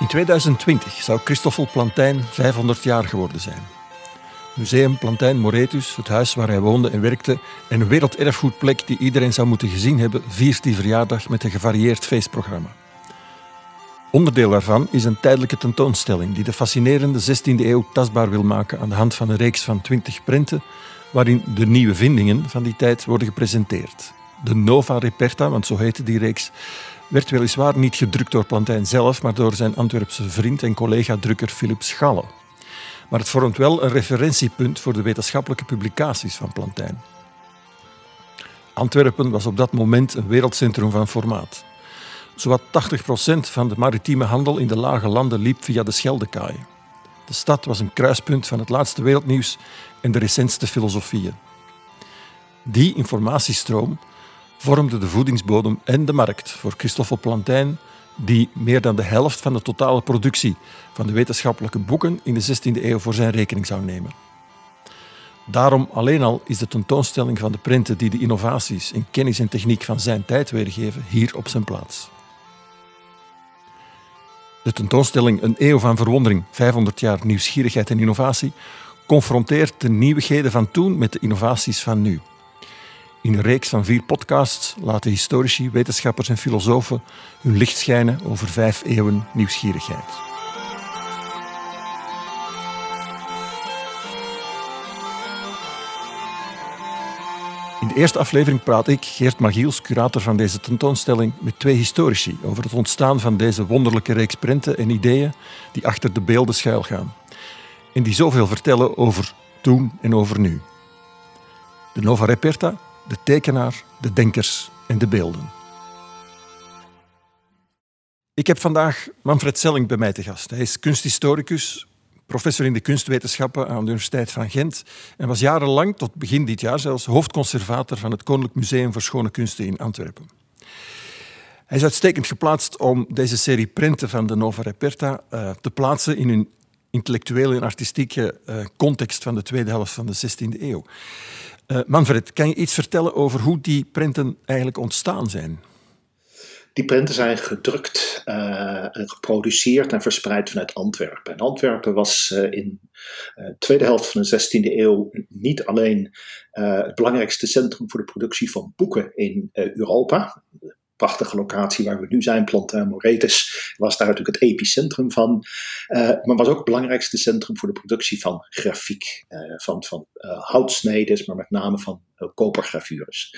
In 2020 zou Christoffel Plantijn 500 jaar geworden zijn. Museum Plantijn Moretus, het huis waar hij woonde en werkte en een werelderfgoedplek die iedereen zou moeten gezien hebben, viert die verjaardag met een gevarieerd feestprogramma. Onderdeel daarvan is een tijdelijke tentoonstelling die de fascinerende 16e eeuw tastbaar wil maken aan de hand van een reeks van 20 prenten waarin de nieuwe vindingen van die tijd worden gepresenteerd. De Nova Reperta, want zo heette die reeks, werd weliswaar niet gedrukt door Plantijn zelf, maar door zijn Antwerpse vriend en collega-drukker Philip Schalle. Maar het vormt wel een referentiepunt voor de wetenschappelijke publicaties van Plantijn. Antwerpen was op dat moment een wereldcentrum van formaat. Zowat 80% van de maritieme handel in de lage landen liep via de Scheldekaai. De stad was een kruispunt van het laatste wereldnieuws en de recentste filosofieën. Die informatiestroom vormde de voedingsbodem en de markt voor Christoffel Plantijn, die meer dan de helft van de totale productie van de wetenschappelijke boeken in de 16e eeuw voor zijn rekening zou nemen. Daarom alleen al is de tentoonstelling van de prenten die de innovaties in kennis en techniek van zijn tijd weergeven hier op zijn plaats. De tentoonstelling Een eeuw van verwondering, 500 jaar nieuwsgierigheid en innovatie confronteert de nieuwigheden van toen met de innovaties van nu. In een reeks van vier podcasts laten historici, wetenschappers en filosofen hun licht schijnen over vijf eeuwen nieuwsgierigheid. In de eerste aflevering praat ik, Geert Magiels, curator van deze tentoonstelling, met twee historici over het ontstaan van deze wonderlijke reeks prenten en ideeën die achter de beelden schuilgaan. En die zoveel vertellen over toen en over nu. De Nova Reperta de tekenaar, de denkers en de beelden. Ik heb vandaag Manfred Selling bij mij te gast. Hij is kunsthistoricus, professor in de kunstwetenschappen aan de Universiteit van Gent en was jarenlang, tot begin dit jaar zelfs, hoofdconservator van het Koninklijk Museum voor Schone Kunsten in Antwerpen. Hij is uitstekend geplaatst om deze serie prenten van de Nova Reperta uh, te plaatsen in een intellectuele en artistieke uh, context van de tweede helft van de 16e eeuw. Uh, Manfred, kan je iets vertellen over hoe die prenten eigenlijk ontstaan zijn? Die prenten zijn gedrukt, uh, geproduceerd en verspreid vanuit Antwerpen. En Antwerpen was in de tweede helft van de 16e eeuw niet alleen het belangrijkste centrum voor de productie van boeken in Europa prachtige locatie waar we nu zijn, Planta Moretus, was daar natuurlijk het epicentrum van. Uh, maar was ook het belangrijkste centrum voor de productie van grafiek. Uh, van van uh, houtsneden, maar met name van kopergravures.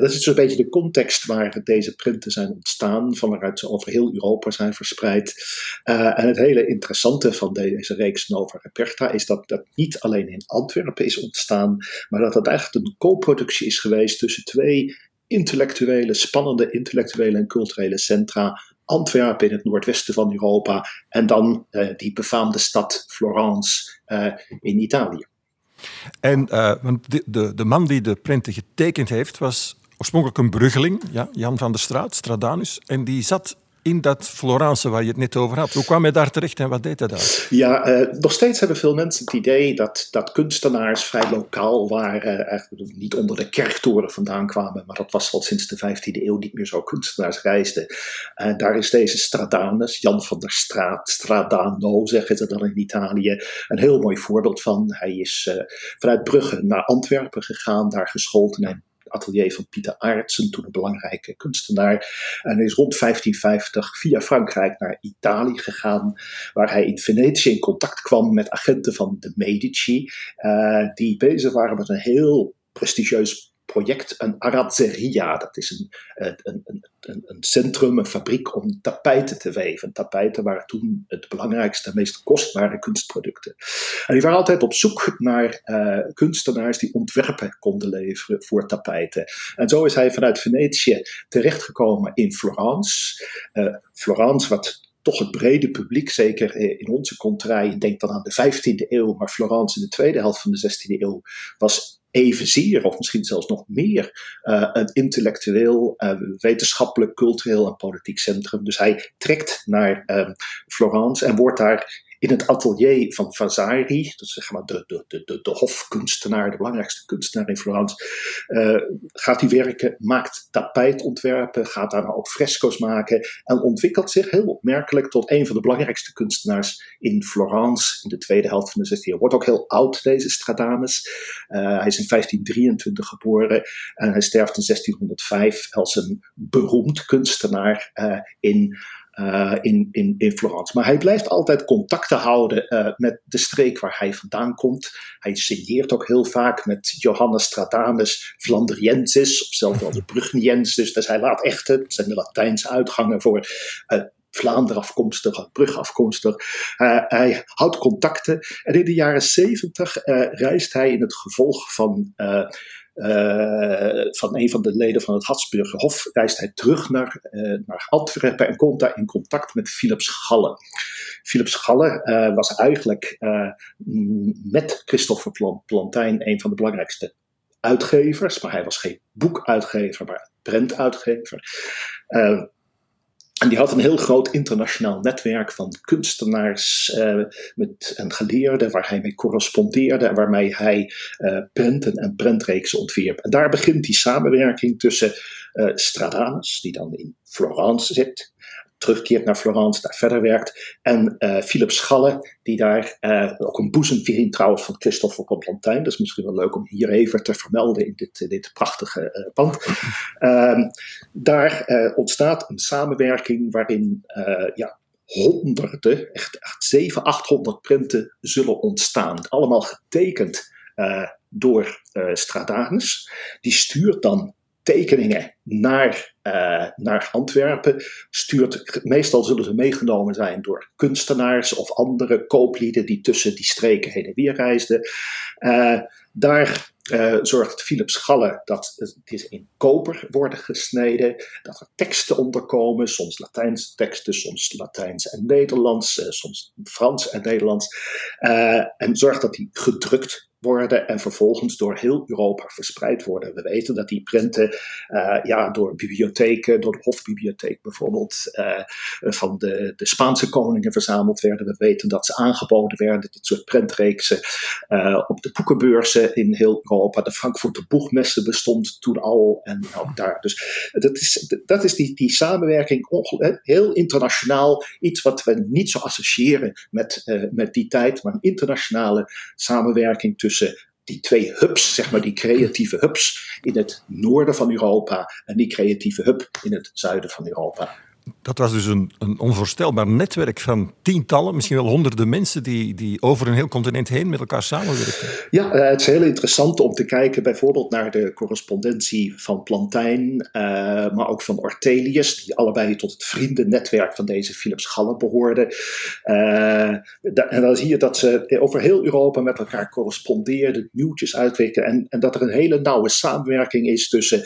dat is een beetje de context waar deze printen zijn ontstaan, van waaruit ze over heel Europa zijn verspreid. en het hele interessante van deze reeks Nova Reperta is dat dat niet alleen in Antwerpen is ontstaan, maar dat dat eigenlijk een co-productie is geweest tussen twee intellectuele, spannende intellectuele en culturele centra. Antwerpen in het noordwesten van Europa en dan uh, die befaamde stad Florence uh, in Italië. En uh, want de, de, man die de prenten getekend heeft was oorspronkelijk een bruggeling, ja, Jan van der Straat, Stradanus. En die zat in dat Florence waar je het net over had. Hoe kwam hij daar terecht en wat deed hij daar? Ja, uh, nog steeds hebben veel mensen het idee dat, dat kunstenaars vrij lokaal waren, eigenlijk niet onder de kerktoren vandaan kwamen, maar dat was al sinds de 15e eeuw niet meer zo. Kunstenaars reisden. En daar is deze Stradanus, Jan van der Straat, Stradano zeggen ze dan in Italië, een heel mooi voorbeeld van. Hij is uh, vanuit Brugge naar Antwerpen gegaan, daar geschoold en atelier van Pieter Aartsen, toen een belangrijke kunstenaar. En is rond 1550 via Frankrijk naar Italië gegaan, waar hij in Venetië in contact kwam met agenten van de Medici, uh, die bezig waren met een heel prestigieus project, een arazzeria. Dat is een, een, een, een, centrum, een fabriek om tapijten te weven. Tapijten waren toen het belangrijkste en meest kostbare kunstproducten. En die waren altijd op zoek naar uh, kunstenaars die ontwerpen konden leveren voor tapijten. En zo is hij vanuit Venetië terechtgekomen in Florence. Uh, Florence, wat toch het brede publiek, zeker in onze contraille, denk dan aan de 15e eeuw, maar Florence in de tweede helft van de 16e eeuw was evenzeer, of misschien zelfs nog meer, uh, een intellectueel, uh, wetenschappelijk, cultureel en politiek centrum. Dus hij trekt naar uh, Florence en wordt daar in het atelier van Vasari, dus zeg maar de, de, de, de, hofkunstenaar, de belangrijkste kunstenaar in Florence, uh, gaat hij werken, maakt tapijtontwerpen, gaat daarna ook fresco's maken en ontwikkelt zich heel opmerkelijk tot een van de belangrijkste kunstenaars in Florence in de tweede helft van de 16e eeuw. Wordt ook heel oud, deze Stradamus. Uh, hij is in 1523 geboren en hij sterft in 1605 als een beroemd kunstenaar uh, in uh, in, in, in Florence. Maar hij blijft altijd contacten houden uh, met de streek waar hij vandaan komt. Hij signeert ook heel vaak met Johannes Stratanus Flandriensis, of zelfs wel de Brugniensis. Dus hij laat echt, het zijn de Latijnse uitgangen voor uh, Vlaanderen afkomstig, Brug afkomstig. Hij houdt contacten en in de jaren zeventig uh, reist hij in het gevolg van uh, van een van de leden van het Habsburger Hof reist hij terug naar, uh, naar Antwerpen en komt daar in contact met Philips Galle. Philips Galle uh, was eigenlijk met Christopher Plantijn een van de belangrijkste uitgevers, maar hij was geen boekuitgever, maar prentuitgever. En die had een heel groot internationaal netwerk van kunstenaars uh, met, en geleerden waar hij mee correspondeerde en waarmee hij uh, prenten en prentreeksen ontwierp. En daar begint die samenwerking tussen uh, Stradanus, die dan in Florence zit, terugkeert naar Florence, daar verder werkt. En uh, Philip Schalle, die daar uh, ook een boezemvriend trouwens van Christopher Plantijn. Dat is misschien wel leuk om hier even te vermelden in dit, dit prachtige uh, pand. Ehm, daar ontstaat een samenwerking waarin ja, honderden, echt, echt 700, 800 prenten zullen ontstaan. Allemaal getekend door Stradanus. Die stuurt dan tekeningen naar, uh, naar Antwerpen. Stuurt, meestal zullen ze meegenomen zijn door kunstenaars of andere kooplieden die tussen die streken heen en weer reisden. Uh, daar uh, zorgt Philips Galle dat het in koper worden gesneden, dat er teksten onderkomen, soms Latijnse teksten, soms Latijns en Nederlands, soms Frans en Nederlands. en zorgt dat die gedrukt worden en vervolgens door heel Europa verspreid worden. We weten dat die prenten uh, ja, door bibliotheken, door de Hofbibliotheek bijvoorbeeld, uh, van de, de Spaanse koningen verzameld werden. We weten dat ze aangeboden werden, dit soort prentreeksen, uh, op de boekenbeurzen in heel Europa. De Frankfurter Boegmessen bestond toen al en ook daar. Dus dat is, dat is die, die samenwerking heel internationaal, iets wat we niet zo associëren met, met die tijd, maar een internationale samenwerking tussen die twee hubs, zeg maar die creatieve hubs in het noorden van Europa en die creatieve hub in het zuiden van Europa dat was dus een, een, onvoorstelbaar netwerk van tientallen, misschien wel honderden mensen die, die over een heel continent heen met elkaar samenwerken. Ja, uh, het is heel interessant om te kijken bijvoorbeeld naar de correspondentie van Plantijn, uh, maar ook van Ortelius, die allebei tot het vriendennetwerk van deze Philips Galle behoorden. Uh, en dan zie je dat ze over heel Europa met elkaar correspondeerden, nieuwtjes uitwisselen en, en dat er een hele nauwe samenwerking is tussen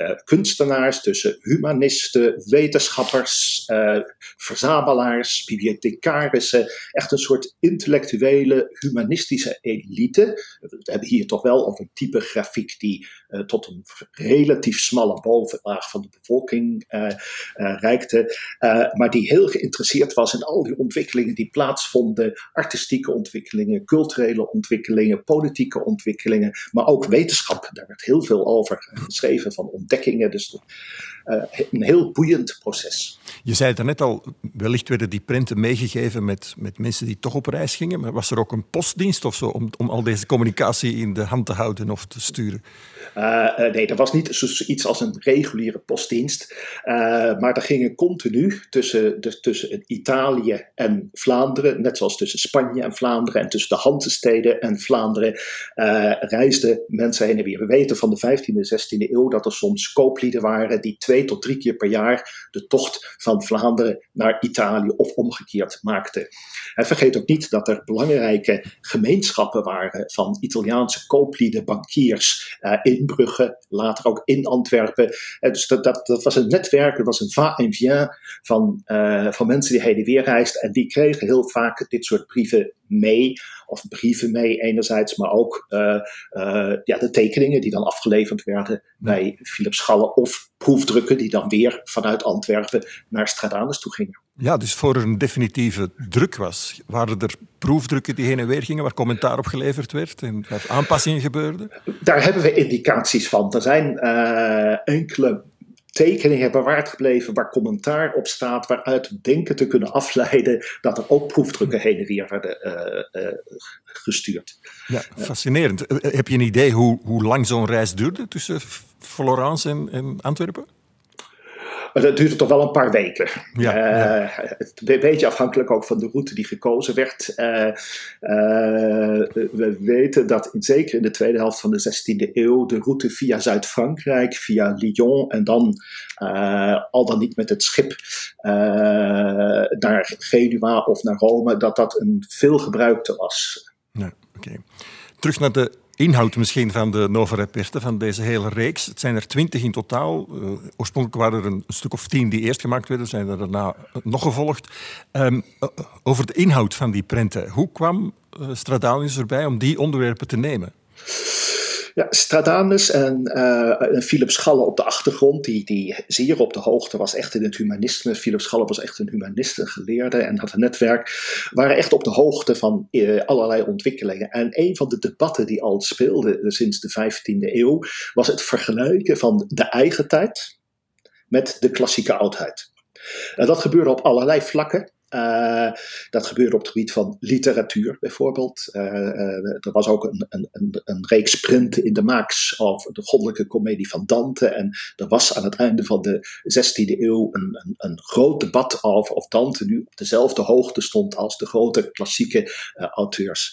uh, kunstenaars, tussen humanisten, wetenschappers, uh, verzamelaars, bibliothecarissen. Echt een soort intellectuele, humanistische elite. We hebben hier toch wel over een type grafiek die uh, tot een relatief smalle bovenlaag van de bevolking reikte. maar die heel geïnteresseerd was in al die ontwikkelingen die plaatsvonden. Artistieke ontwikkelingen, culturele ontwikkelingen, politieke ontwikkelingen. Maar ook wetenschap. Daar werd heel veel over geschreven van ontdekkingen. Dus een heel boeiend proces. Je zei het net al, wellicht werden die prenten meegegeven met, met mensen die toch op reis gingen. Maar was er ook een postdienst of zo om, om al deze communicatie in de hand te houden of te sturen? Uh, uh, nee, er was niet zoiets als een reguliere postdienst. maar er gingen continu tussen, de, tussen Italië en Vlaanderen, net zoals tussen Spanje en Vlaanderen en tussen de Hansensteden en Vlaanderen, reisden mensen heen en weer. We weten van de 15e en 16e eeuw dat er soms kooplieden waren die twee tot drie keer per jaar de tocht van Vlaanderen naar Italië of omgekeerd maakten. En vergeet ook niet dat er belangrijke gemeenschappen waren van Italiaanse kooplieden, bankiers uh, in Brugge, later ook in Antwerpen. Uh, dus dat, dat, dat, was een netwerk, dat was een va-et-vient van, uh, van mensen die heen en weer reisden. En die kregen heel vaak dit soort brieven mee, of brieven mee enerzijds, maar ook ja, de tekeningen die dan afgeleverd werden bij Philips Schalle of proefdrukken die dan weer vanuit Antwerpen naar Stradanus toe gingen. Ja, dus voor er een definitieve druk was, waren er proefdrukken die heen en weer gingen, waar commentaar op geleverd werd en waar aanpassingen gebeurden? Daar hebben we indicaties van. Er zijn uh, enkele tekeningen bewaard gebleven waar commentaar op staat, waaruit we denken te kunnen afleiden dat er ook proefdrukken heen en weer werden uh, uh, gestuurd. Ja, fascinerend. Heb je een idee hoe, hoe lang zo'n reis duurde tussen Florence en, en Antwerpen? Maar dat duurde toch wel een paar weken. Ja, uh, Een beetje afhankelijk ook van de route die gekozen werd. Uh, uh, we weten dat in, zeker in de tweede helft van de 16e eeuw de route via Zuid-Frankrijk, via Lyon en dan al dan niet met het schip naar Genua of naar Rome, dat dat een veelgebruikte was. Ja, oké. Terug naar de inhoud misschien van de Nova Reperte, van deze hele reeks. Het zijn er twintig in totaal. Uh, oorspronkelijk waren er een, stuk of tien die eerst gemaakt werden, zijn er daarna nog gevolgd. Um, over de inhoud van die prenten. Hoe kwam uh, Stradanius erbij om die onderwerpen te nemen? Ja, Stradanus en, uh, en Philip Schalle op de achtergrond, die, die zeer op de hoogte was echt in het humanisme. Philip Schalle was echt een humanist, een geleerde en had een netwerk, waren echt op de hoogte van uh, allerlei ontwikkelingen. En een van de debatten die al speelden sinds de 15e eeuw was het vergelijken van de eigen tijd met de klassieke oudheid. En dat gebeurde op allerlei vlakken. Uh, dat gebeurde op het gebied van literatuur bijvoorbeeld. Uh, uh, er was ook een, een, een, een, reeks printen in de Max over de goddelijke komedie van Dante. En er was aan het einde van de 16e eeuw een, een groot debat over of Dante nu op dezelfde hoogte stond als de grote klassieke auteurs.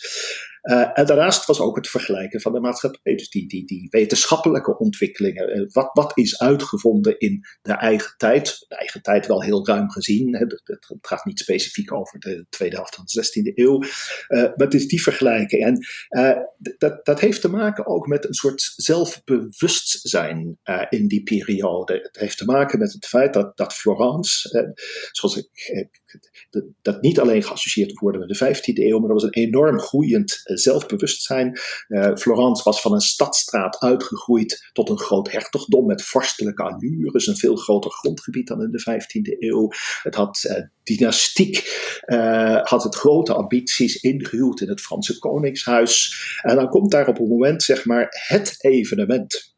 Uh, en daarnaast was ook het vergelijken van de maatschappij, dus die, die, die wetenschappelijke ontwikkelingen. Uh, wat, wat is uitgevonden in de eigen tijd? De eigen tijd wel heel ruim gezien. Hè, het, gaat niet specifiek over de tweede helft van de 16e eeuw. Uh, maar het is die vergelijking. En dat, dat heeft te maken ook met een soort zelfbewustzijn in die periode. Het heeft te maken met het feit dat, dat Florence, zoals ik, dat niet alleen geassocieerd wordt met de 15e eeuw, maar dat was een enorm groeiend zelfbewustzijn. Uh, Florence was van een stadstraat uitgegroeid tot een groot hertogdom met vorstelijke allures, een veel groter grondgebied dan in de 15e eeuw. Het had uh, dynastiek, uh, had het grote ambities, ingehuwd in het Franse koningshuis. En dan komt daar op een moment, zeg maar, het evenement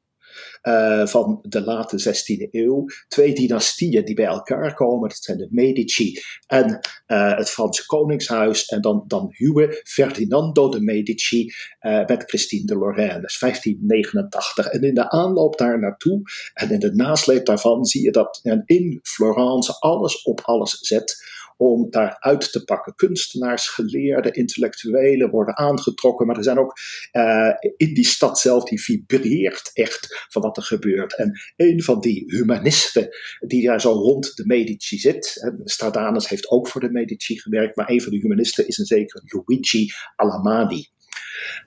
uh, van de late 16e eeuw. Twee dynastieën die bij elkaar komen. Dat zijn de Medici en uh, het Franse Koningshuis. En dan, dan huwen Ferdinando de Medici uh, met Christine de Lorraine. Is 1589. En in de aanloop daar naartoe en in de nasleep daarvan zie je dat in Florence alles op alles zet om daar uit te pakken. Kunstenaars, geleerden, intellectuelen worden aangetrokken, maar er zijn ook uh, in die stad zelf, die vibreert echt van wat er gebeurt. En een van die humanisten die daar zo rond de Medici zit, Stradanus heeft ook voor de Medici gewerkt, maar een van de humanisten is een zekere Luigi Alamadi.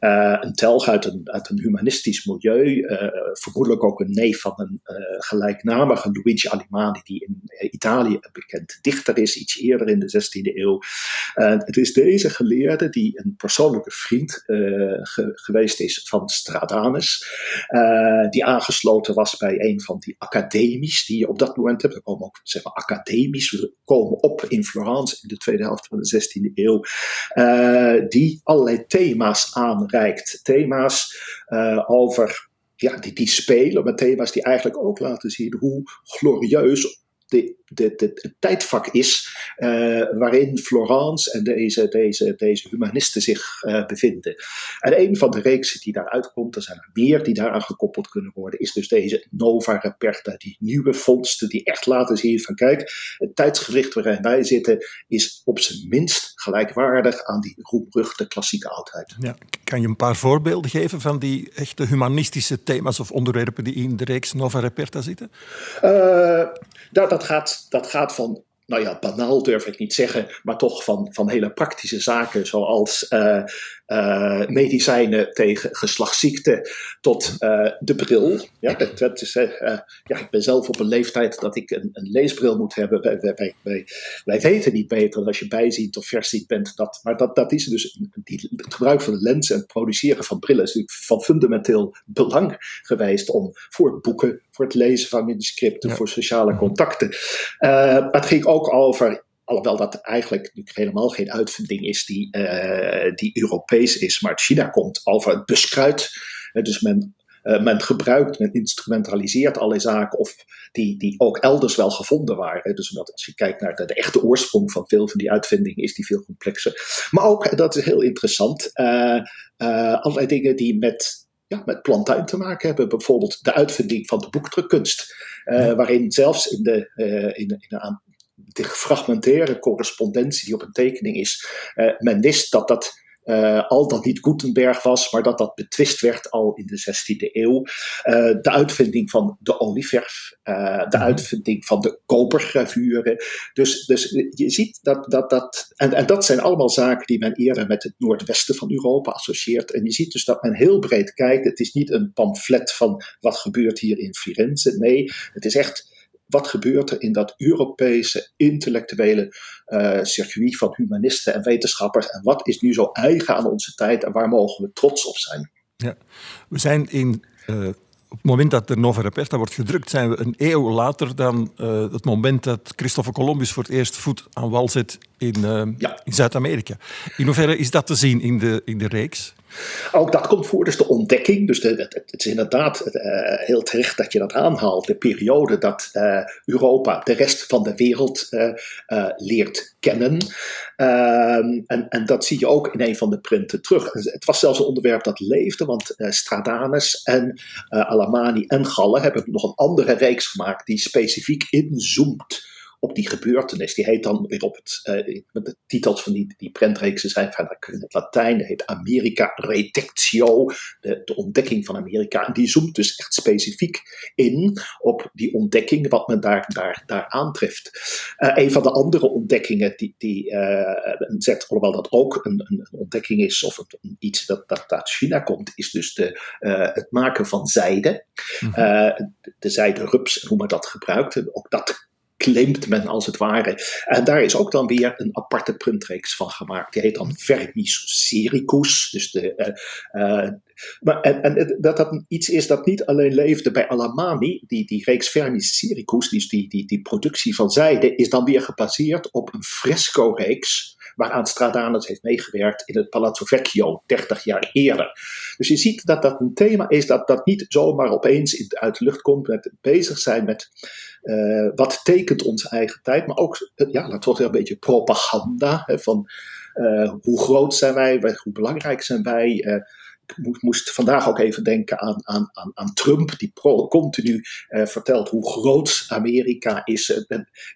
Uh, een telg uit een, uit een humanistisch milieu, uh, vermoedelijk ook een neef van een uh, gelijknamige Luigi Alimani, die in Italië een bekend dichter is, iets eerder in de 16e eeuw. het is deze geleerde die een persoonlijke vriend ge geweest is van Stradanus, die aangesloten was bij een van die academies die je op dat moment hebt. Er komen ook zeg maar, academies, komen op in Florence in de tweede helft van de 16e eeuw, die allerlei thema's aanreikt. Thema's uh, over ja, die, die spelen, maar thema's die eigenlijk ook laten zien hoe glorieus de, de, de, het tijdvak is uh, waarin Florence en deze, deze, deze humanisten zich uh, bevinden. En een van de reeksen die daaruit komt, er zijn er meer die daaraan gekoppeld kunnen worden, is dus deze Nova Reperta, die nieuwe vondsten die echt laten zien van kijk, het tijdsgericht waarin wij zitten is op zijn minst gelijkwaardig aan die roemruchte klassieke oudheid. Ja, kan je een paar voorbeelden geven van die echte humanistische thema's of onderwerpen die in de reeks Nova Reperta zitten? Uh, dat, dat, gaat, dat gaat van nou ja, banaal durf ik niet zeggen, maar toch van, van hele praktische zaken zoals uh, uh, medicijnen tegen geslachtsziekten tot uh, de bril. Ja, dat, is, ja, ik ben zelf op een leeftijd dat ik een, een leesbril moet hebben. Wij, wij, wij, wij, weten niet beter als je bijziend of verziend bent. Dat, maar dat, dat is dus, die, het gebruik van de lens en het produceren van brillen is natuurlijk van fundamenteel belang geweest om voor boeken, voor het lezen van manuscripten, ja. voor sociale contacten. het ging ook over alhoewel dat eigenlijk natuurlijk helemaal geen uitvinding is die, die Europees is, maar uit China komt, over het buskruid. dus men uh, men gebruikt, men instrumentaliseert allerlei zaken of die, die ook elders wel gevonden waren. Dus omdat als je kijkt naar de, de, echte oorsprong van veel van die uitvindingen, is die veel complexer. Maar ook, dat is heel interessant, uh, uh, allerlei dingen die met, ja, met plantuin te maken hebben. Bijvoorbeeld de uitvinding van de boekdrukkunst, waarin zelfs in de, in, in de, de gefragmenteerde correspondentie die op een tekening is, men wist dat dat uh, al dat niet Gutenberg was, maar dat dat betwist werd al in de 16e eeuw. Uh, de uitvinding van de olieverf, uh, de mhm. uitvinding van de kopergravuren. Dus, dus je ziet dat dat. dat en, en dat zijn allemaal zaken die men eerder met het noordwesten van Europa associeert. En je ziet dus dat men heel breed kijkt. Het is niet een pamflet van wat gebeurt hier in Firenze. Nee, het is echt wat gebeurt er in dat Europese intellectuele uh, circuit van humanisten en wetenschappers en wat is nu zo eigen aan onze tijd en waar mogen we trots op zijn? Ja, we zijn in. Uh, op het moment dat de Nova Reperta wordt gedrukt, zijn we een eeuw later dan uh, het moment dat Christopher Columbus voor het eerst voet aan wal zet in, ja. in Zuid-Amerika. In hoeverre is dat te zien in de, in de reeks? Ook dat komt voor, dus de ontdekking. Dus het, is inderdaad uh, heel terecht dat je dat aanhaalt. De periode dat uh, Europa de rest van de wereld uh, leert kennen. Ehm, en, en, dat zie je ook in een van de printen terug. Het was zelfs een onderwerp dat leefde, want Stradanus en Alamani en Gallen hebben nog een andere reeks gemaakt die specifiek inzoomt op die gebeurtenis. Die heet dan weer op het, uh, de titels van die, die prentreeksen zijn van in het Latijn, dat heet America Redectio, de, de, ontdekking van Amerika. En die zoomt dus echt specifiek in op die ontdekking, wat men daar, daar, daar aantreft. Uh, een van de andere ontdekkingen die, die uh, zet, alhoewel dat ook een, een, ontdekking is, of een, iets dat, dat uit China komt, is dus de, het maken van zijde. Mm -hmm. de zijderups, hoe men dat gebruikt. Ook dat claimt men als het ware. En daar is ook dan weer een aparte printreeks van gemaakt. Die heet dan Vermis Sericus. Dus de, uh, maar, en, en, dat dat iets is dat niet alleen leefde bij Alamani, die, die reeks Vermis Sericus, die, die, die, productie van zijde, is dan weer gebaseerd op een fresco-reeks waaraan Stradanus heeft meegewerkt in het Palazzo Vecchio 30 jaar eerder. Dus je ziet dat dat een thema is dat, dat niet zomaar opeens uit de lucht komt met bezig zijn met uh, wat tekent onze eigen tijd, maar ook, ja, laten we een beetje propaganda hè, van uh, hoe groot zijn wij, hoe belangrijk zijn wij. Uh, ik moest vandaag ook even denken aan, aan, aan, aan Trump, die pro, continu vertelt hoe groot Amerika is.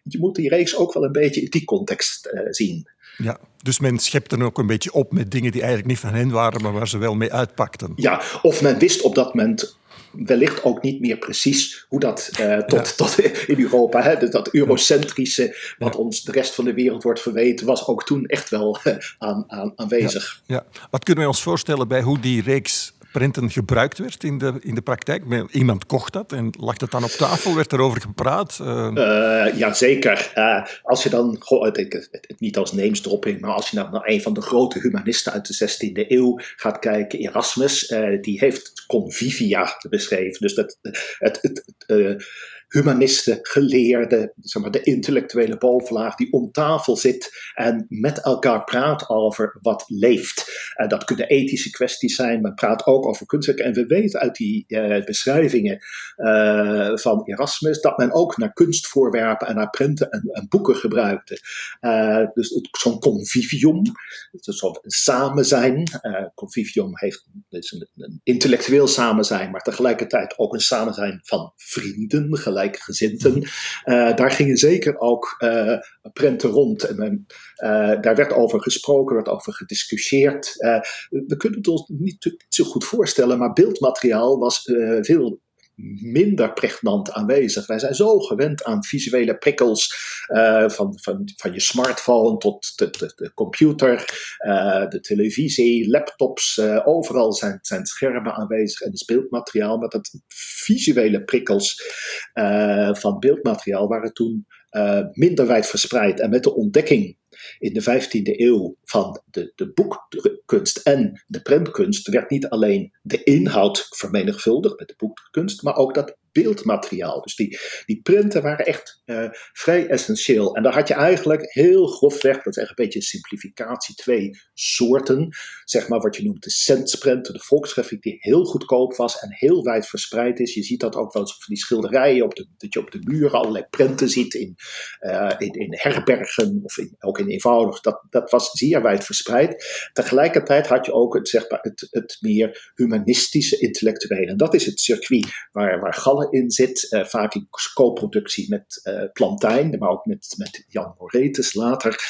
je moet die race ook wel een beetje in die context zien. Ja, dus men schept er ook een beetje op met dingen die eigenlijk niet van hen waren, maar waar ze wel mee uitpakten. Ja, of men wist op dat moment wellicht ook niet meer precies hoe dat uh, tot, tot in Europa, hè, dus dat eurocentrische, wat ons de rest van de wereld wordt verweten, was ook toen echt wel uh, aan, aan, aanwezig. Ja. Wat kunnen wij ons voorstellen bij hoe die reeks printen gebruikt werd in de, in de praktijk? Iemand kocht dat en lag dat dan op tafel? Werd erover gepraat? Uh... Uh, ja, zeker. Uh, als je dan, ik, het, het, niet als namesdropping, maar als je nou naar een van de grote humanisten uit de 16e eeuw gaat kijken, Erasmus, die heeft convivia beschreven. Dus dat, het, het, het humanisten, geleerden, zeg maar, de intellectuele bovenlaag die om tafel zit en met elkaar praat over wat leeft. En dat kunnen ethische kwesties zijn, maar praat ook over kunstwerken. En we weten uit die uh, beschrijvingen uh, van Erasmus dat men ook naar kunstvoorwerpen en naar prenten en, en boeken gebruikte. Uh, dus zo'n convivium, zo'n samen zijn. convivium heeft een, een intellectueel samen zijn, maar tegelijkertijd ook een samen zijn van vrienden, gelijkgezinten. Uh, daar gingen zeker ook uh, prenten rond. En uh, daar werd over gesproken, werd over gediscussieerd. we kunnen het ons niet, niet, zo goed voorstellen, maar beeldmateriaal was veel minder pregnant aanwezig. Wij zijn zo gewend aan visuele prikkels, uh, van, van, van je smartphone tot de, de, de computer, uh, de televisie, laptops. Uh, overal zijn, zijn schermen aanwezig en is beeldmateriaal. Maar dat visuele prikkels van beeldmateriaal waren toen minder wijd verspreid. En met de ontdekking in de 15e eeuw van de, de boekkunst en de printkunst werd niet alleen de inhoud vermenigvuldigd met de boekkunst, maar ook dat beeldmateriaal. Dus die, die printen waren echt uh, vrij essentieel. En daar had je eigenlijk heel grofweg, dat is echt een beetje een simplificatie, twee soorten. Zeg maar wat je noemt de centsprint, de volksgrafiek, die heel goedkoop was en heel wijd verspreid is. Je ziet dat ook wel eens van die schilderijen, op dat je op de muren allerlei printen ziet in, uh, in, in herbergen of in, ook in eenvoudig. Dat, dat was zeer wijd verspreid. Tegelijkertijd had je ook het, zeg maar, het, het meer humanistische intellectuele. En dat is het circuit waar, waar In zit. Uh, vaak in co-productie met uh, Plantijn, maar ook met, met Jan Moretus later.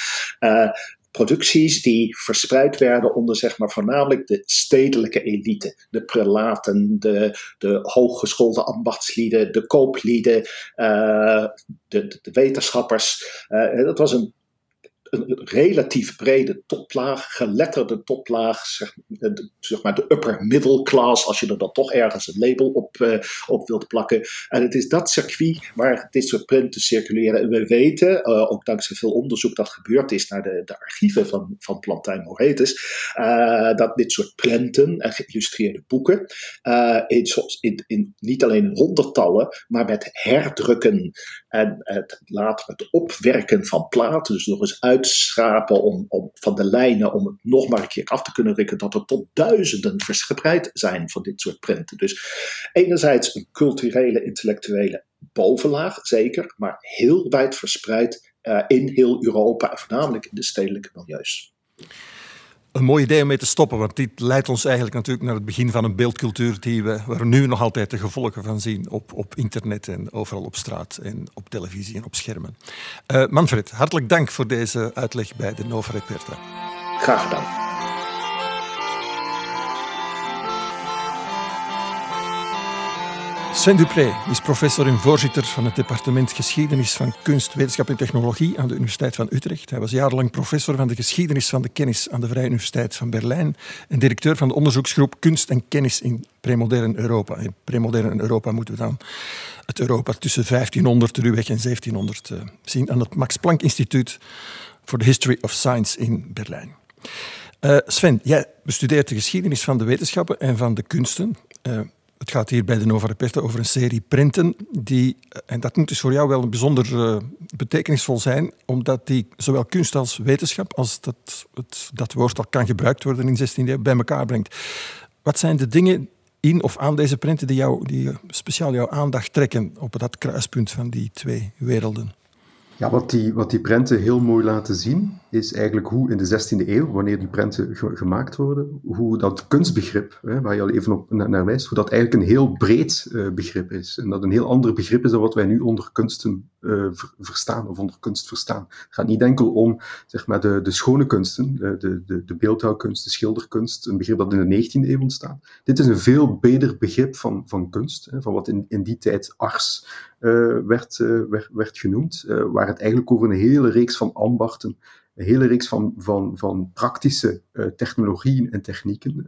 Uh, producties die verspreid werden onder zeg maar, voornamelijk de stedelijke elite. De prelaten, de, de hooggeschoolde ambachtslieden, de kooplieden, de, de, wetenschappers. Dat was een relatief brede toplaag, geletterde toplaag, zeg, zeg, maar de upper middle class, als je er dan toch ergens een label op, uh, op wilt plakken. En het is dat circuit waar dit soort printen circuleren. En we weten, uh, ook dankzij veel onderzoek dat gebeurd is naar de, de archieven van, van Plantijn Moretus, dat dit soort printen en geïllustreerde boeken in, in, niet alleen in honderdtallen, maar met herdrukken en het, later het opwerken van platen, dus nog eens uitschrapen om, van de lijnen om het nog maar een keer af te kunnen rikken, dat er tot duizenden verspreid zijn van dit soort printen. Dus enerzijds een culturele, intellectuele bovenlaag, zeker, maar heel wijd verspreid uh, in heel Europa voornamelijk in de stedelijke milieus een mooi idee om mee te stoppen, want dit leidt ons eigenlijk natuurlijk naar het begin van een beeldcultuur die we, waar we nu nog altijd de gevolgen van zien op, op internet en overal op straat en op televisie en op schermen. Uh, Manfred, hartelijk dank voor deze uitleg bij de Nova Reperta. Graag gedaan. Sven Dupré is professor en voorzitter van het departement Geschiedenis van Kunst, Wetenschap en Technologie aan de Universiteit van Utrecht. Hij was jarenlang professor van de geschiedenis van de kennis aan de Vrije Universiteit van Berlijn en directeur van de onderzoeksgroep Kunst en Kennis in Premodern Europa. In Premodern Europa moeten we dan het Europa tussen 1500 ruwweg en 1700 uh, zien aan het Max Planck Instituut for the History of Science in Berlijn. Uh, Sven, jij bestudeert de geschiedenis van de wetenschappen en van de kunsten. Uh, het gaat hier bij de Nova Reperta over een serie printen die, eh, en dat moet dus voor jou wel een bijzonder uh, betekenisvol zijn, omdat die zowel kunst als wetenschap, als dat, het, dat woord al kan gebruikt worden in 16e eeuw, bij elkaar brengt. Wat zijn de dingen in of aan deze printen die, jou, die speciaal jouw aandacht trekken op dat kruispunt van die twee werelden? Ja, wat die, wat die prenten heel mooi laten zien, is eigenlijk hoe in de 16e eeuw, wanneer die prenten gemaakt worden, hoe dat kunstbegrip, hè, waar je al even op naar wijst, hoe dat eigenlijk een heel breed uh, begrip is. En dat een heel ander begrip is dan wat wij nu onder kunsten uh, verstaan, of onder kunst verstaan. Het gaat niet enkel om zeg maar, de, de schone kunsten, de, de, de beeldhouwkunst, de schilderkunst, een begrip dat in de 19e eeuw ontstaat. Dit is een veel breder begrip van, van kunst, hè, van wat in, in die tijd uh, werd, werd, werd genoemd, waar het eigenlijk over een hele reeks van ambachten een hele reeks van, van, van praktische technologieën en technieken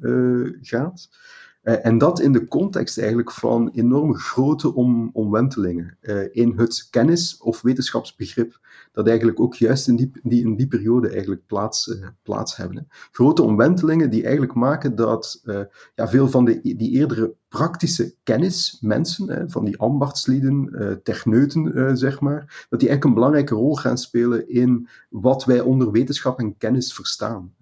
gaat. Uh, en dat in de context eigenlijk van enorme grote om, omwentelingen in het kennis- of wetenschapsbegrip, dat eigenlijk ook juist in die, die, in die periode eigenlijk plaats, plaats hebben. Grote omwentelingen die eigenlijk maken dat ja, veel van de, die eerdere praktische kennis, mensen, van die ambachtslieden, techneuten, zeg maar, dat die eigenlijk een belangrijke rol gaan spelen in wat wij onder wetenschap en kennis verstaan.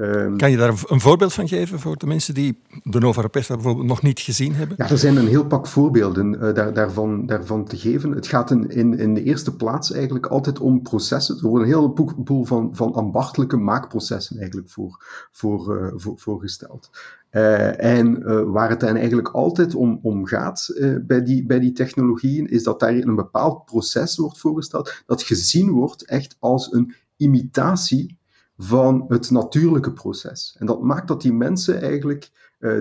Um, kan je daar een voorbeeld van geven voor de mensen die de Nova Reperta bijvoorbeeld nog niet gezien hebben? Ja, er zijn een heel pak voorbeelden uh, daar, daarvan, daarvan te geven. Het gaat in, in, in de eerste plaats eigenlijk altijd om processen. Er worden een hele boel van, van ambachtelijke maakprocessen eigenlijk voor, voor, uh, voor, voorgesteld. Uh, en uh, waar het dan eigenlijk altijd om, om gaat uh, bij, die, bij die technologieën, is dat daar een bepaald proces wordt voorgesteld, dat gezien wordt echt als een imitatie van het natuurlijke proces. En dat maakt dat die mensen eigenlijk,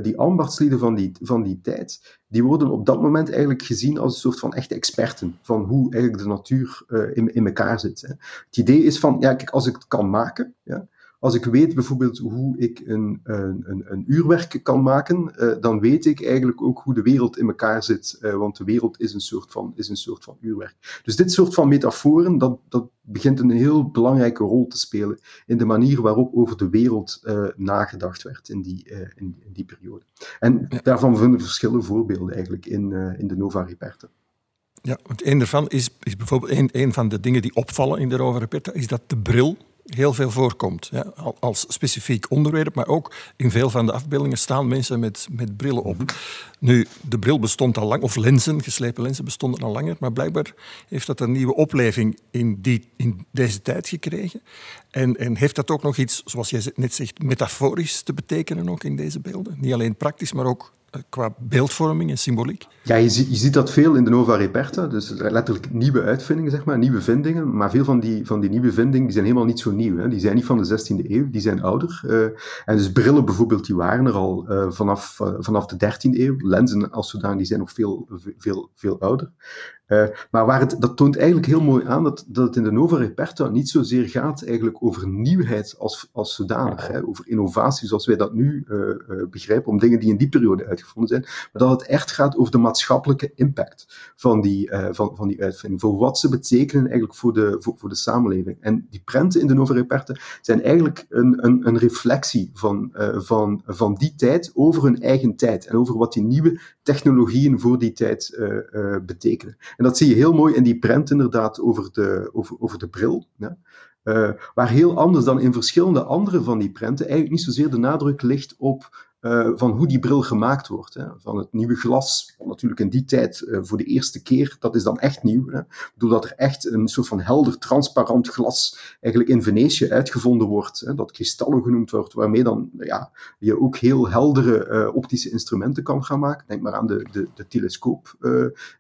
die ambachtslieden van die, van die tijd, die worden op dat moment eigenlijk gezien als een soort van echte experten van hoe eigenlijk de natuur in, in elkaar zit. Hè. Het idee is van, ja, kijk, als ik het kan maken, ja, Als ik weet bijvoorbeeld hoe ik een, een, een, een uurwerk kan maken, uh, dan weet ik eigenlijk ook hoe de wereld in elkaar zit. Uh, want de wereld is een, soort van, is een soort van uurwerk. Dus dit soort van metaforen, dat, dat begint een heel belangrijke rol te spelen in de manier waarop over de wereld uh, nagedacht werd in die, in, in, die periode. En daarvan vinden we verschillende voorbeelden eigenlijk in, in de Nova Reperta. Ja, want een daarvan is, is bijvoorbeeld een, een van de dingen die opvallen in de Nova Reperta, is dat de bril heel veel voorkomt. Ja, als specifiek onderwerp, maar ook in veel van de afbeeldingen staan mensen met, met brillen op. Nu, de bril bestond al lang, of lenzen, geslepen lenzen bestonden al langer, maar blijkbaar heeft dat een nieuwe opleving in, die, in deze tijd gekregen. En, en heeft dat ook nog iets, zoals jij net zegt, metaforisch te betekenen ook in deze beelden? Niet alleen praktisch, maar ook qua beeldvorming en symboliek? Ja, je, ziet, je ziet dat veel in de Nova Reperta, dus letterlijk nieuwe uitvindingen, zeg maar, nieuwe vindingen. Maar veel van die, van die nieuwe vindingen zijn helemaal niet zo nieuw. Hè. Die zijn niet van de 16e eeuw, die zijn ouder. Uh, en dus brillen bijvoorbeeld, die waren er al uh, vanaf, uh, vanaf de 13e eeuw. Lenzen als zodanig, die zijn nog veel, veel, veel ouder. Uh, maar waar het, dat toont eigenlijk heel mooi aan dat, dat het in de Nova Reperta niet zozeer gaat eigenlijk over nieuwheid als, als zodanig, hè, over innovatie zoals wij dat nu uh, begrijpen, om dingen die in die periode uitgevonden zijn, maar dat het echt gaat over de maatschappelijke impact van die, van, van die uitvinding, voor wat ze betekenen eigenlijk voor de, voor, voor de samenleving. En die prenten in de Nova Reperta zijn eigenlijk een, een, een reflectie van, van, van die tijd over hun eigen tijd en over wat die nieuwe technologieën voor die tijd betekenen. En dat zie je heel mooi in die prent inderdaad over de, over, over de bril. Uh, waar heel anders dan in verschillende andere van die prenten eigenlijk niet zozeer de nadruk ligt op uh, van hoe die bril gemaakt wordt. Hè. Van het nieuwe glas, natuurlijk in die tijd uh, voor de eerste keer, dat is dan echt nieuw. Hè. Doordat er echt een soort van helder, transparant glas eigenlijk in Venetië uitgevonden wordt, hè, dat kristallen genoemd wordt, waarmee dan ja, je ook heel heldere uh, optische instrumenten kan gaan maken. Denk maar aan de, de, de telescoop,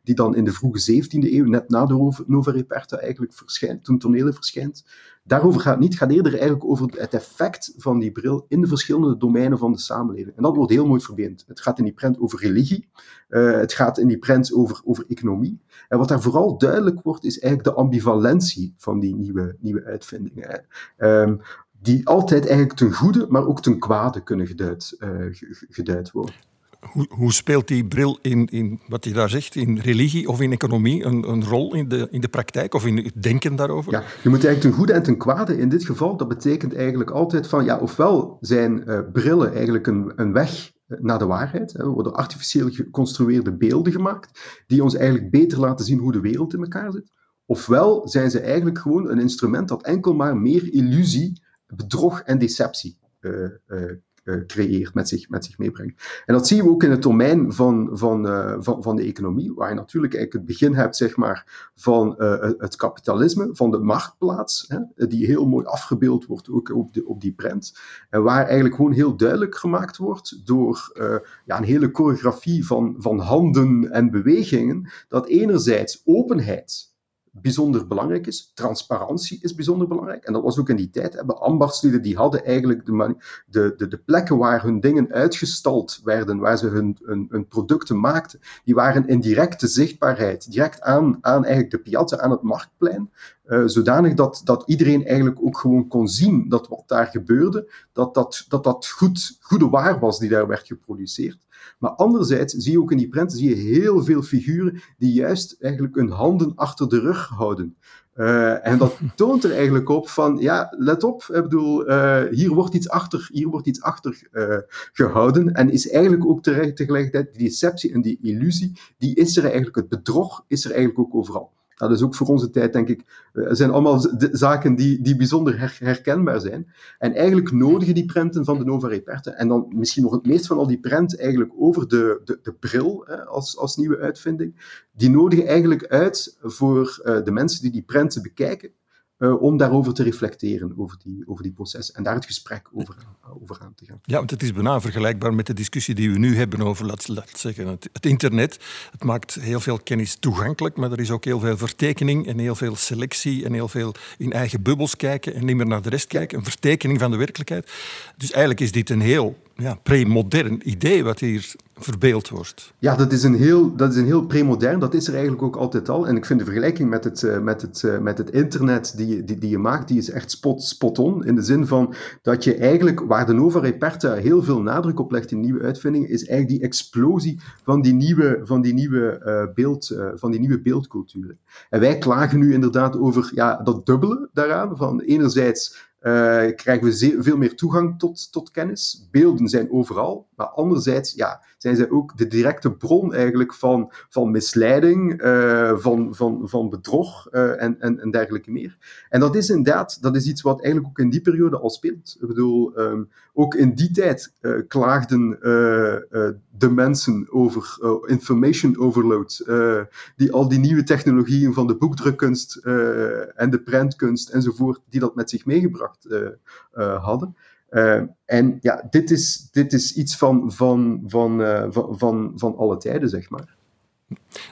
die dan in de vroege 17e eeuw, net na de Nova Reperta eigenlijk verschijnt, toen tonelen verschijnt. Daarover gaat het niet. Gaat eerder eigenlijk over het effect van die bril in de verschillende domeinen van de samenleving. En dat wordt heel mooi verbeend. Het gaat in die prent over religie. Uh, het gaat in die prent over, over economie. En wat daar vooral duidelijk wordt, is eigenlijk de ambivalentie van die nieuwe, nieuwe uitvindingen. Um, die altijd eigenlijk ten goede, maar ook ten kwade kunnen geduid, uh, geduid worden. Hoe, hoe, speelt die bril in, in wat je daar zegt, in religie of in economie, een, een, rol in de, in de praktijk of in het denken daarover? Ja, je moet eigenlijk ten goede en ten kwade in dit geval, dat betekent eigenlijk altijd van, ja, ofwel zijn uh, brillen eigenlijk een, een weg naar de waarheid. Er worden artificieel geconstrueerde beelden gemaakt, die ons eigenlijk beter laten zien hoe de wereld in elkaar zit. Ofwel zijn ze eigenlijk gewoon een instrument dat enkel maar meer illusie, bedrog en deceptie uh, creëert, met zich, met zich meebrengt. En dat zien we ook in het domein van, van, uh, van, van de economie, waar je natuurlijk eigenlijk het begin hebt zeg maar, van uh, het kapitalisme, van de marktplaats, hè, die heel mooi afgebeeld wordt ook op, de, op die prent. En waar eigenlijk gewoon heel duidelijk gemaakt wordt door ja, een hele choreografie van, van handen en bewegingen, dat enerzijds openheid bijzonder belangrijk is. Transparantie is bijzonder belangrijk. En dat was ook in die tijd. Hebben ambachtslieden die hadden eigenlijk de, de, de, plekken waar hun dingen uitgestald werden, waar ze hun, hun, hun, producten maakten, die waren in directe zichtbaarheid, direct aan, aan eigenlijk de piazza, aan het marktplein. Uh, zodanig dat, dat iedereen eigenlijk ook gewoon kon zien dat wat daar gebeurde, dat dat, dat, dat goed, goede waar was die daar werd geproduceerd. Maar anderzijds zie je ook in die prenten zie je heel veel figuren die juist eigenlijk hun handen achter de rug houden. Uh, en dat toont er eigenlijk op van, ja, let op, ik bedoel, uh, hier wordt iets achter, hier wordt iets achter uh, gehouden. En is eigenlijk ook tegelijkertijd die deceptie en die illusie, die is er eigenlijk, het bedrog is er eigenlijk ook overal. Dat is ook voor onze tijd, denk ik, uh, zijn allemaal zaken die, die bijzonder her herkenbaar zijn. En eigenlijk nodigen die prenten van de Nova Reperta, en dan misschien nog het meest van al die prenten eigenlijk over de, de, de bril hè, als, als nieuwe uitvinding, die nodigen eigenlijk uit voor uh, de mensen die die prenten bekijken, uh, om daarover te reflecteren, over die, over die processen. En daar het gesprek over, over aan te gaan. Ja, want het is bijna vergelijkbaar met de discussie die we nu hebben over, laat, laat zeggen, het, het, internet. Het maakt heel veel kennis toegankelijk, maar er is ook heel veel vertekening en heel veel selectie en heel veel in eigen bubbels kijken en niet meer naar de rest kijken. Een vertekening van de werkelijkheid. Dus eigenlijk is dit een heel ja, pre-modern idee wat hier verbeeld wordt. Ja, dat is een heel, dat is een heel premodern. Dat is er eigenlijk ook altijd al. En ik vind de vergelijking met het, uh, met het, uh, met het internet die, die, je maakt, die is echt spot, spot on. In de zin van dat je eigenlijk, waar de Nova Reperta heel veel nadruk op legt in nieuwe uitvindingen, is eigenlijk die explosie van die nieuwe, van die nieuwe, uh, beeld, van die nieuwe beeldculturen. En wij klagen nu inderdaad over ja, dat dubbele daaraan. Van enerzijds krijgen we veel meer toegang tot, tot kennis. Beelden zijn overal, maar anderzijds ja, zijn zij ook de directe bron eigenlijk van, van misleiding, uh, van, van, van bedrog uh, en, en, en dergelijke meer. En dat is inderdaad dat is iets wat eigenlijk ook in die periode al speelt. Ik bedoel, um, ook in die tijd klaagden de mensen over information overload, die al die nieuwe technologieën van de boekdrukkunst en de prentkunst enzovoort, die dat met zich meegebracht uh, hadden. Uh, en ja, dit is, dit is iets van, van, van, uh, van, van, alle tijden, zeg maar.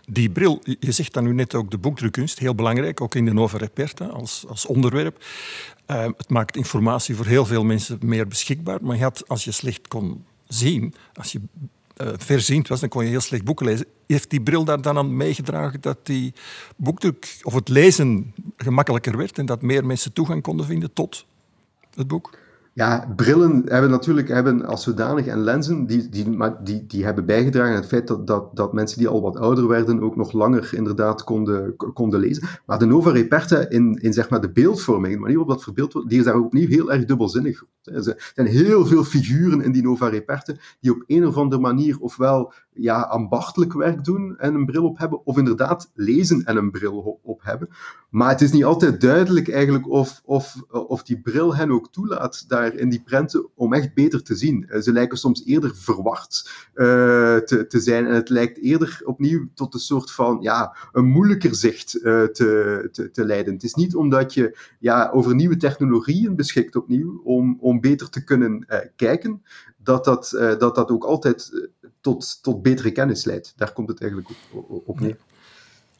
Die bril, je zegt dan nu net ook de boekdrukkunst, heel belangrijk, ook in de Nova Reperta als, als onderwerp. Uh, het maakt informatie voor heel veel mensen meer beschikbaar, maar je had, als je slecht kon zien, als je uh, verziend was, dan kon je heel slecht boeken lezen. Heeft die bril daar dan aan meegedragen dat die boekdruk of het lezen gemakkelijker werd en dat meer mensen toegang konden vinden tot het boek? Ja, brillen hebben natuurlijk hebben als zodanig en lenzen, die, die, maar die, die hebben bijgedragen aan het feit dat, dat, dat mensen die al wat ouder werden ook nog langer inderdaad konden, konden lezen. Maar de Nova Reperta in, in zeg maar de beeldvorming, de manier waarop dat verbeeld wordt, die is daar opnieuw heel erg dubbelzinnig. Er zijn heel veel figuren in die Nova Reperta die op een of andere manier ofwel ja, ambachtelijk werk doen en een bril op hebben, of inderdaad lezen en een bril op hebben. Maar het is niet altijd duidelijk eigenlijk of, of, of die bril hen ook toelaat daar in die prenten om echt beter te zien. Eh, ze lijken soms eerder verward uh, te, te zijn en het lijkt eerder opnieuw tot een soort van ja, een moeilijker zicht uh, te, te, leiden. Het is niet omdat je ja, over nieuwe technologieën beschikt opnieuw om, om beter te kunnen kijken, dat dat, dat dat ook altijd tot, tot betere kennis leidt. Daar komt het eigenlijk op neer.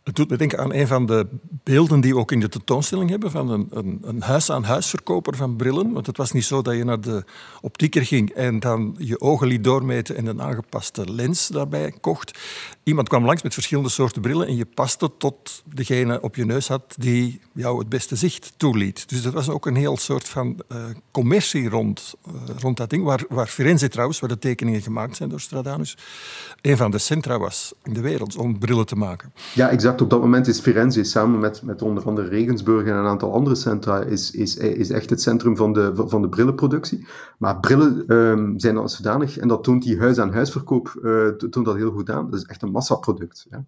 Het doet me denken aan een van de beelden die we ook in de tentoonstelling hebben van een, een, een huis-aan-huisverkoper van brillen. Want het was niet zo dat je naar de optieker ging en dan je ogen liet doormeten en een aangepaste lens daarbij kocht. Iemand kwam langs met verschillende soorten brillen en je paste tot degene op je neus had die jou het beste zicht toeliet. Dus dat was ook een heel soort van uh, commercie rond, uh, rond dat ding. Waar, waar Firenze trouwens, waar de tekeningen gemaakt zijn door Stradanus, een van de centra was in de wereld om brillen te maken. Ja, exact op dat moment is Firenze samen met, met onder andere Regensburg en een aantal andere centra is, is, is echt het centrum van de, van de brillenproductie. Maar brillen um, zijn als zodanig, en dat toont die huis-aan-huisverkoop uh, toont dat heel goed aan. Dat is echt een massaproduct. Uh,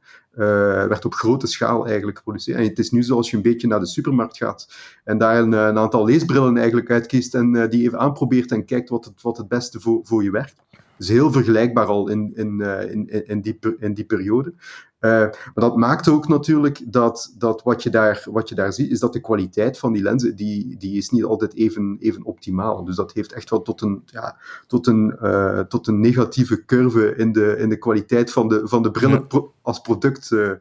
werd op grote schaal eigenlijk geproduceerd. En het is nu zoals je een beetje naar de supermarkt gaat en daar een, een aantal leesbrillen eigenlijk uitkiest en uh, die even aanprobeert en kijkt wat het, wat het beste voor, voor je werkt. Is heel vergelijkbaar al in, in, in, in, die, in die periode. Uh, maar dat maakt ook natuurlijk dat, dat wat, je daar, wat je daar ziet, is dat de kwaliteit van die lenzen, die, die is niet altijd even, even optimaal. Dus dat heeft echt wel tot een, ja, tot een, uh, tot een negatieve curve in de, in de kwaliteit van de, van de brillen pro, als product uh,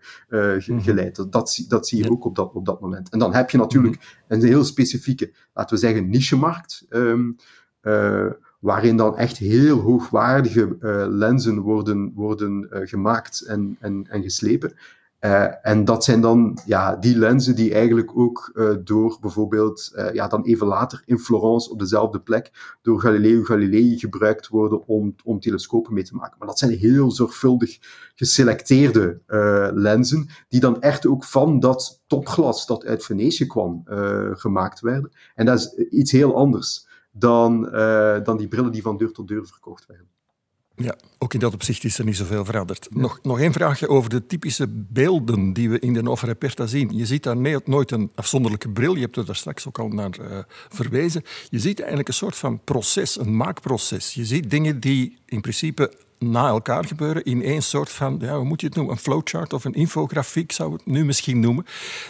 geleid. Dat, dat, dat zie je ook op dat, op dat moment. En dan heb je natuurlijk -hmm. een heel specifieke, laten we zeggen, niche-markt. Um, waarin dan echt heel hoogwaardige uh, lenzen worden, worden uh, gemaakt en, en, en geslepen. Uh, en dat zijn dan ja, die lenzen die eigenlijk ook door bijvoorbeeld, ja, dan even later in Florence op dezelfde plek, door Galileo Galilei gebruikt worden om, om telescopen mee te maken. Maar dat zijn heel zorgvuldig geselecteerde lenzen, die dan echt ook van dat topglas dat uit Venetië kwam gemaakt werden. En dat is iets heel anders dan, uh, dan die brillen die van deur tot deur verkocht werden. Ja, ook in dat opzicht is er niet zoveel veranderd. Ja. Nog, nog één vraagje over de typische beelden die we in de Nova Reperta zien. Je ziet daar nooit een afzonderlijke bril, je hebt er daar straks ook al naar uh, verwezen. Je ziet eigenlijk een soort van proces, een maakproces. Je ziet dingen die in principe na elkaar gebeuren in één soort van, ja, hoe moet je het noemen, een flowchart of een infografiek zou het nu misschien noemen.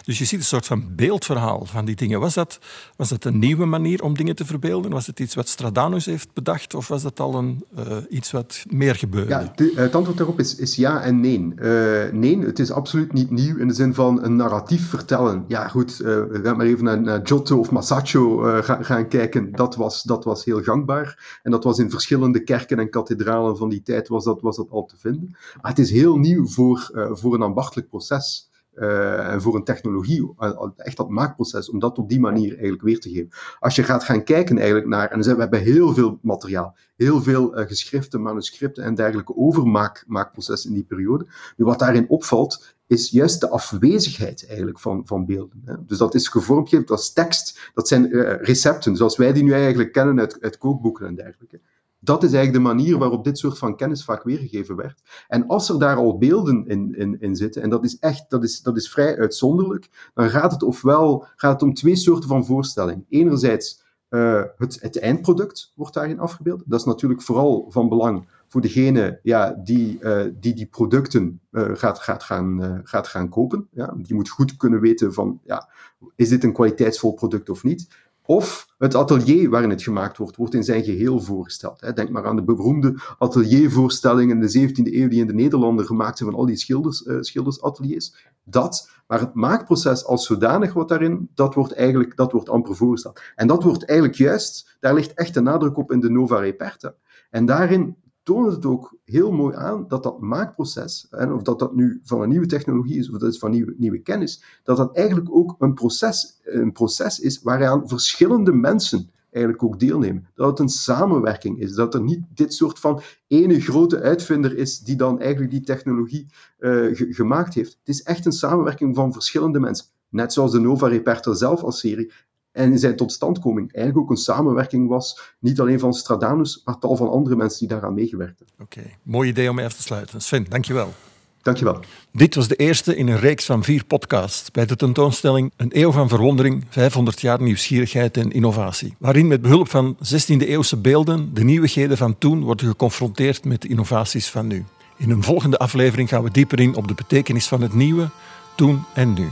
Dus je ziet een soort van beeldverhaal van die dingen. Was dat, was dat een nieuwe manier om dingen te verbeelden? Was het iets wat Stradanus heeft bedacht of was dat al een, uh, iets wat meer gebeurde? Ja, de, het antwoord daarop is, is ja en nee. Uh, nee, het is absoluut niet nieuw in de zin van een narratief vertellen. Ja goed, we gaan maar even naar, Giotto of Masaccio gaan, gaan kijken. Dat was, dat was heel gangbaar. En dat was in verschillende kerken en kathedralen van die tijd was dat, was dat al te vinden. Maar het is heel nieuw voor, uh, voor een ambachtelijk proces. Uh, en voor een technologie, echt dat maakproces, om dat op die manier eigenlijk weer te geven. Als je gaat gaan kijken eigenlijk naar, en we hebben heel veel materiaal, heel veel geschriften, manuscripten en dergelijke overmaakprocessen in die periode. Wat daarin opvalt, is juist de afwezigheid eigenlijk van, van beelden. Hè. Dus dat is gevormd, dat is tekst, dat zijn recepten, zoals wij die nu eigenlijk kennen uit, uit kookboeken en dergelijke. Dat is eigenlijk de manier waarop dit soort van kennis vaak weergegeven werd. En als er daar al beelden in, in, in zitten, en dat is echt dat is, dat is vrij uitzonderlijk, dan gaat het ofwel gaat het om twee soorten van voorstelling. Enerzijds uh, het, het eindproduct wordt daarin afgebeeld. Dat is natuurlijk vooral van belang voor degene ja, die, uh, die die producten uh, gaat, gaat, gaan, gaat gaan kopen. Ja. Die moet goed kunnen weten van, ja, is dit een kwaliteitsvol product of niet? Of het atelier waarin het gemaakt wordt, wordt in zijn geheel voorgesteld. Denk maar aan de beroemde ateliervoorstellingen in de 17e eeuw die in de Nederlanden gemaakt zijn van al die schilders, uh, schildersateliers. Dat, maar het maakproces als zodanig wat daarin, dat wordt eigenlijk dat wordt amper voorgesteld. En dat wordt eigenlijk juist, daar ligt echt de nadruk op in de Nova Reperta. En daarin toont het ook heel mooi aan dat dat maakproces, en of dat dat nu van een nieuwe technologie is of dat is van nieuwe, nieuwe kennis, dat dat eigenlijk ook een proces, een proces is waaraan verschillende mensen eigenlijk ook deelnemen. Dat het een samenwerking is, dat er niet dit soort van ene grote uitvinder is die dan eigenlijk die technologie uh, gemaakt heeft. Het is echt een samenwerking van verschillende mensen. Net zoals de Nova Repertor zelf als serie en in zijn totstandkoming eigenlijk ook een samenwerking was, niet alleen van Stradanus, maar tal van andere mensen die daaraan meegewerkt hebben. Oké, okay. mooi idee om even te sluiten. Sven, dankjewel. Dankjewel. Dit was de eerste in een reeks van vier podcasts bij de tentoonstelling Een eeuw van verwondering, 500 jaar nieuwsgierigheid en innovatie. Waarin met behulp van 16e-eeuwse beelden de nieuwigheden van toen worden geconfronteerd met de innovaties van nu. In een volgende aflevering gaan we dieper in op de betekenis van het nieuwe, toen en nu.